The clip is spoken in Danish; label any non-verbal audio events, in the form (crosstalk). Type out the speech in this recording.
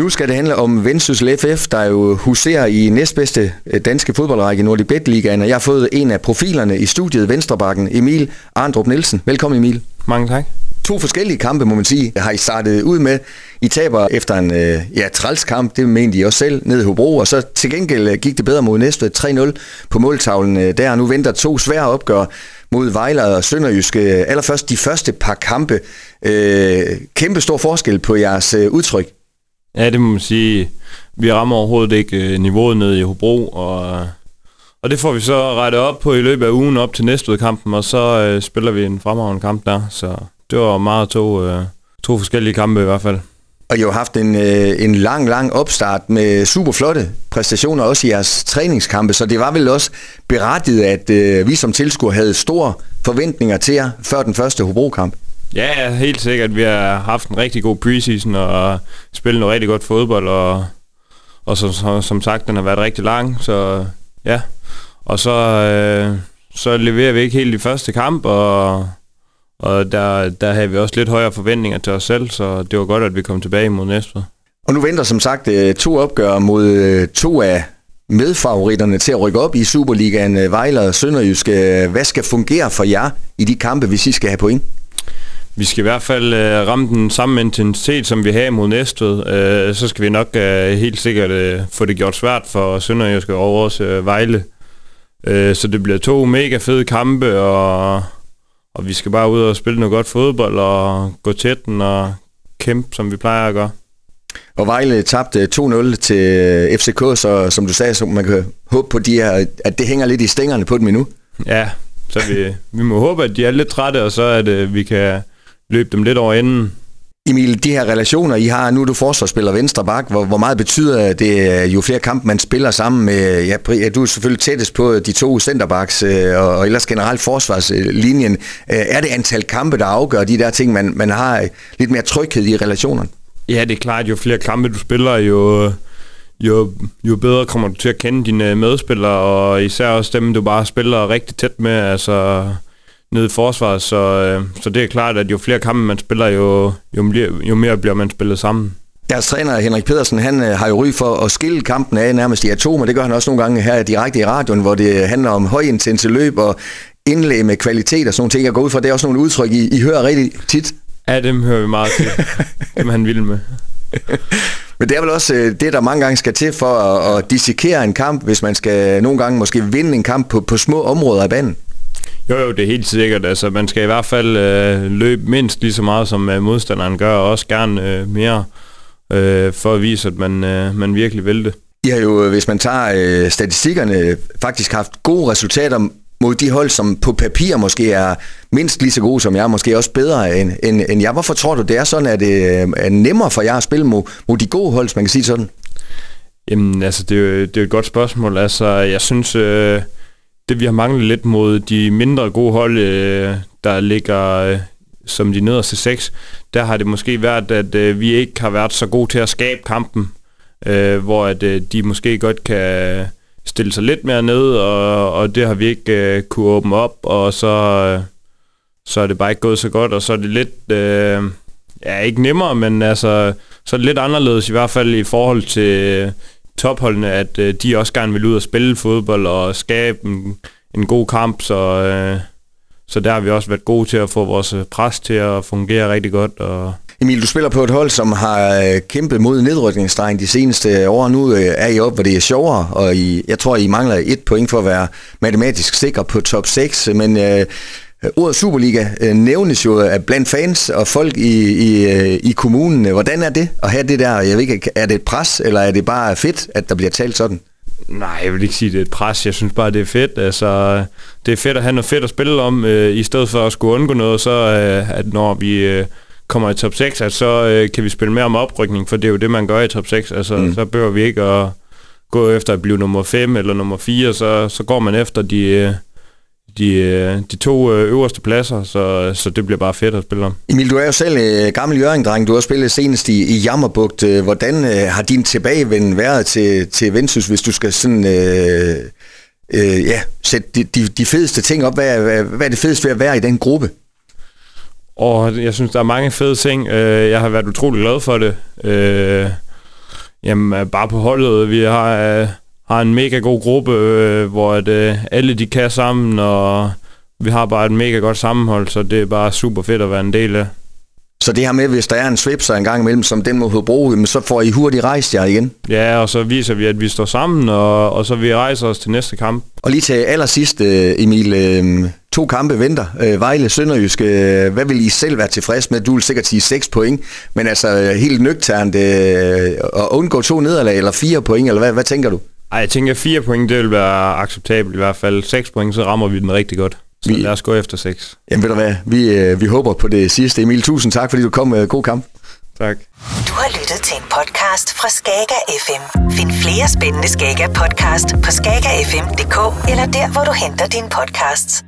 Nu skal det handle om Vendsyssel FF, der jo huserer i næstbedste øh, danske fodboldrække Nordic Bet Ligaen, og jeg har fået en af profilerne i studiet, Venstrebakken, Emil Arndrup Nielsen. Velkommen Emil. Mange tak. To forskellige kampe, må man sige, har I startet ud med. I taber efter en øh, ja, trælskamp, det mente I også selv, ned i Hobro, og så til gengæld øh, gik det bedre mod Næstved 3-0 på måltavlen der. Nu venter to svære opgør mod Vejler og Sønderjyske. Allerførst de første par kampe. Øh, kæmpe stor forskel på jeres udtryk. Ja, det må man sige. Vi rammer overhovedet ikke øh, niveauet ned i Hobro, og, og det får vi så rettet op på i løbet af ugen op til næste kampen, og så øh, spiller vi en fremragende kamp der. Så det var meget to, øh, to forskellige kampe i hvert fald. Og I har haft en, øh, en lang, lang opstart med super flotte præstationer, også i jeres træningskampe, så det var vel også berettiget, at øh, vi som tilskuer havde store forventninger til jer før den første Hobro-kamp. Ja, helt sikkert. Vi har haft en rigtig god preseason og spillet noget rigtig godt fodbold, og, og som, som, som sagt, den har været rigtig lang, så ja. Og så, øh, så leverer vi ikke helt i første kamp, og, og der, der havde vi også lidt højere forventninger til os selv, så det var godt, at vi kom tilbage mod Næstved. Og nu venter som sagt øh, to opgør mod øh, to af medfavoritterne til at rykke op i Superligaen, øh, Vejle og Sønderjyske. Hvad skal fungere for jer i de kampe, hvis I skal have point? Vi skal i hvert fald øh, ramme den samme intensitet, som vi har mod Næstved. Øh, så skal vi nok øh, helt sikkert øh, få det gjort svært for Sønderjyske over os øh, Vejle. Øh, så det bliver to mega fede kampe, og, og vi skal bare ud og spille noget godt fodbold og gå tæt den og kæmpe, som vi plejer at gøre. Og Vejle tabte 2-0 til FCK, så som du sagde, så man kan håbe på, de her, at det hænger lidt i stængerne på dem endnu. Ja, så vi, vi må håbe, at de er lidt trætte, og så at øh, vi kan løbe dem lidt over enden. Emil, de her relationer, I har, nu er du forsvarsspiller venstre bak, hvor, hvor meget betyder det, jo flere kampe man spiller sammen med, ja, du er selvfølgelig tættest på de to centerbacks, øh, og, og ellers generelt forsvarslinjen. Øh, er det antal kampe, der afgør de der ting, man, man har lidt mere tryghed i relationerne? Ja, det er klart, jo flere kampe du spiller, jo, jo, jo bedre kommer du til at kende dine medspillere, og især også dem, du bare spiller rigtig tæt med. Altså, nede i forsvaret, så, øh, så det er klart, at jo flere kampe man spiller, jo, jo, jo mere bliver man spillet sammen. Deres træner Henrik Pedersen, han øh, har jo ry for at skille kampen af nærmest i atomer. Det gør han også nogle gange her direkte i radioen, hvor det handler om højintense løb og indlæg med kvalitet og sådan nogle ting. Jeg går ud fra, det er også nogle udtryk, I, I hører rigtig tit. Ja, dem hører vi meget til. (laughs) dem han vil med. Men det er vel også øh, det, der mange gange skal til for at, at dissekere en kamp, hvis man skal nogle gange måske vinde en kamp på, på små områder af banen. Jo, jo, det er helt sikkert. Altså, man skal i hvert fald øh, løbe mindst lige så meget, som øh, modstanderen gør, og også gerne øh, mere, øh, for at vise, at man, øh, man virkelig vil det. I har jo, hvis man tager øh, statistikkerne, faktisk haft gode resultater mod de hold, som på papir måske er mindst lige så gode som jeg, måske også bedre end, end, end jeg. Hvorfor tror du, det er sådan, at det øh, er nemmere for jer at spille mod, mod de gode hold, hvis man kan sige sådan? Jamen, altså, det er jo, det er jo et godt spørgsmål. Altså, jeg synes... Øh, det vi har manglet lidt mod de mindre gode hold, øh, der ligger øh, som de nederste seks, der har det måske været, at øh, vi ikke har været så gode til at skabe kampen, øh, hvor at øh, de måske godt kan stille sig lidt mere ned, og, og det har vi ikke øh, kunne åbne op, og så, øh, så er det bare ikke gået så godt, og så er det lidt, øh, ja ikke nemmere, men altså, så er det lidt anderledes i hvert fald i forhold til, topholdene, at øh, de også gerne vil ud og spille fodbold og skabe en, en god kamp, så, øh, så der har vi også været gode til at få vores øh, pres til at fungere rigtig godt. Og Emil, du spiller på et hold, som har øh, kæmpet mod nedrykningsstregen de seneste år. Nu øh, er I op, hvor det er sjovere, og I, jeg tror, I mangler et point for at være matematisk sikker på top 6, men øh, Ordet Superliga øh, nævnes jo af blandt fans og folk i, i, øh, i kommunen. Hvordan er det at have det der? Jeg ved ikke, er det et pres, eller er det bare fedt, at der bliver talt sådan? Nej, jeg vil ikke sige, at det er et pres. Jeg synes bare, det er fedt. Altså, det er fedt at have noget fedt at spille om, øh, i stedet for at skulle undgå noget, så øh, at når vi øh, kommer i top 6, at så øh, kan vi spille mere om oprykning, for det er jo det, man gør i top 6. Altså, mm. så behøver vi ikke at gå efter at blive nummer 5 eller nummer 4, så, så går man efter de... Øh, de, øh, de to øh, øverste pladser, så, så det bliver bare fedt at spille om. Emil, du er jo selv øh, gammel Jørgen-dreng. Du har spillet senest i, i Jammerbugt. Hvordan øh, har din tilbagevend været til, til Vendsyssel, hvis du skal sådan... Øh, øh, ja, sætte de, de, de fedeste ting op. Hvad, hvad, hvad er det fedeste ved at være i den gruppe? Og jeg synes, der er mange fede ting. Jeg har været utrolig glad for det. Jamen, bare på holdet. Vi har, har en mega god gruppe, hvor at, alle de kan sammen, og vi har bare et mega godt sammenhold, så det er bare super fedt at være en del af. Så det her med, hvis der er en svipser en gang imellem, som den må bruge, så får I hurtigt rejst jer igen? Ja, og så viser vi, at vi står sammen, og, og så vi rejser os til næste kamp. Og lige til allersidst, øh, Emil, øh, to kampe venter. Øh, Vejle, Sønderjysk, hvad vil I selv være tilfreds med? Du vil sikkert sige 6 point, men altså helt nøgternt at undgå to nederlag, eller 4 point, eller hvad, hvad tænker du? Ej, jeg tænker 4 point, det vil være acceptabelt i hvert fald. 6 point, så rammer vi den rigtig godt. Så vi, lad os gå efter 6. Jamen ved du hvad, vi, øh, vi håber på det sidste. Emil, tusind tak, fordi du kom med god kamp. Tak. Du har lyttet til en podcast fra Skager FM. Find flere spændende Skager podcast på skagerfm.dk eller der, hvor du henter dine podcasts.